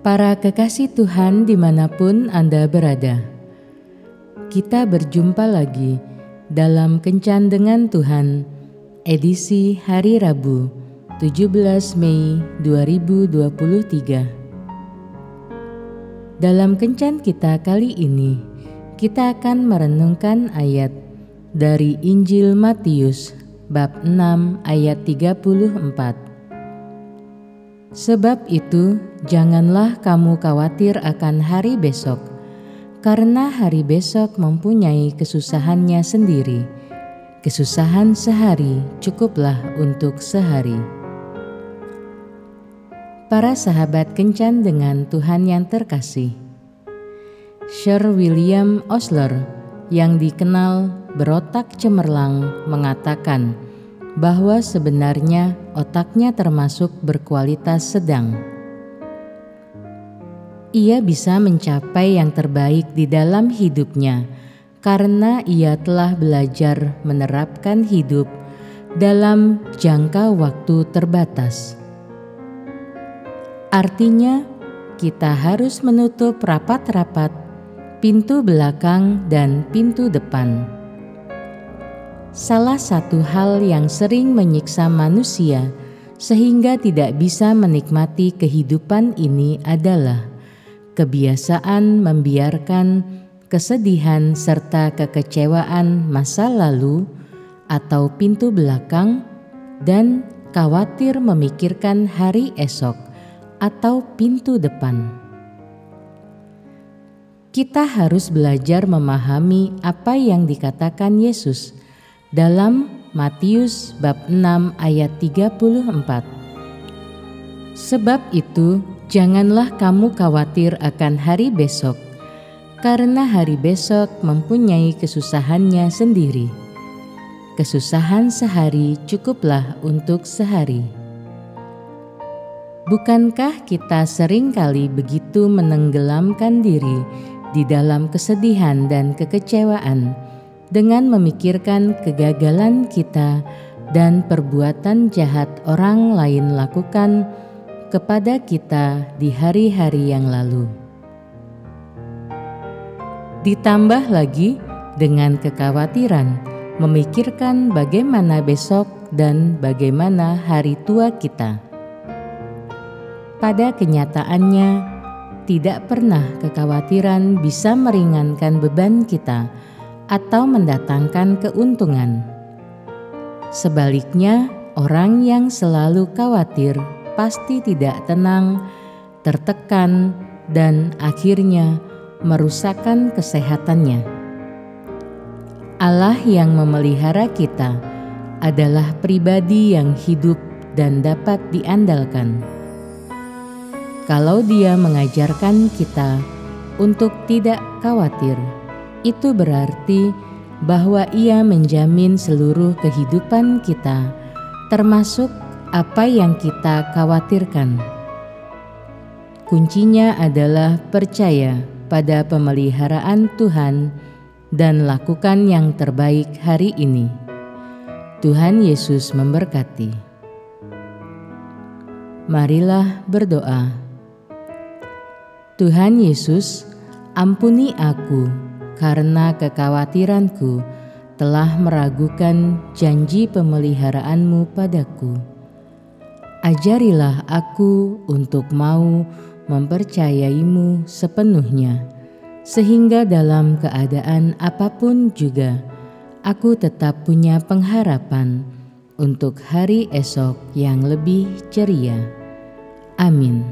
Para kekasih Tuhan di mana pun Anda berada, kita berjumpa lagi dalam Kencan Dengan Tuhan, edisi hari Rabu 17 Mei 2023. Dalam Kencan kita kali ini, kita akan merenungkan ayat dari Injil Matius bab 6 ayat 34 Sebab itu, janganlah kamu khawatir akan hari besok, karena hari besok mempunyai kesusahannya sendiri. Kesusahan sehari cukuplah untuk sehari. Para sahabat kencan dengan Tuhan yang terkasih, Sir William Osler yang dikenal berotak cemerlang mengatakan bahwa sebenarnya otaknya termasuk berkualitas sedang. Ia bisa mencapai yang terbaik di dalam hidupnya karena ia telah belajar menerapkan hidup dalam jangka waktu terbatas. Artinya, kita harus menutup rapat-rapat pintu belakang dan pintu depan salah satu hal yang sering menyiksa manusia sehingga tidak bisa menikmati kehidupan ini adalah kebiasaan membiarkan kesedihan serta kekecewaan masa lalu atau pintu belakang dan khawatir memikirkan hari esok atau pintu depan. Kita harus belajar memahami apa yang dikatakan Yesus dalam Matius bab 6 ayat 34. Sebab itu, janganlah kamu khawatir akan hari besok, karena hari besok mempunyai kesusahannya sendiri. Kesusahan sehari cukuplah untuk sehari. Bukankah kita sering kali begitu menenggelamkan diri di dalam kesedihan dan kekecewaan? Dengan memikirkan kegagalan kita dan perbuatan jahat orang lain lakukan kepada kita di hari-hari yang lalu. Ditambah lagi dengan kekhawatiran memikirkan bagaimana besok dan bagaimana hari tua kita. Pada kenyataannya, tidak pernah kekhawatiran bisa meringankan beban kita atau mendatangkan keuntungan. Sebaliknya, orang yang selalu khawatir pasti tidak tenang, tertekan, dan akhirnya merusakkan kesehatannya. Allah yang memelihara kita adalah pribadi yang hidup dan dapat diandalkan. Kalau Dia mengajarkan kita untuk tidak khawatir itu berarti bahwa Ia menjamin seluruh kehidupan kita, termasuk apa yang kita khawatirkan. Kuncinya adalah percaya pada pemeliharaan Tuhan dan lakukan yang terbaik hari ini. Tuhan Yesus memberkati. Marilah berdoa. Tuhan Yesus, ampuni aku karena kekhawatiranku telah meragukan janji pemeliharaanmu padaku. Ajarilah aku untuk mau mempercayaimu sepenuhnya, sehingga dalam keadaan apa pun juga aku tetap punya pengharapan untuk hari esok yang lebih ceria. Amin.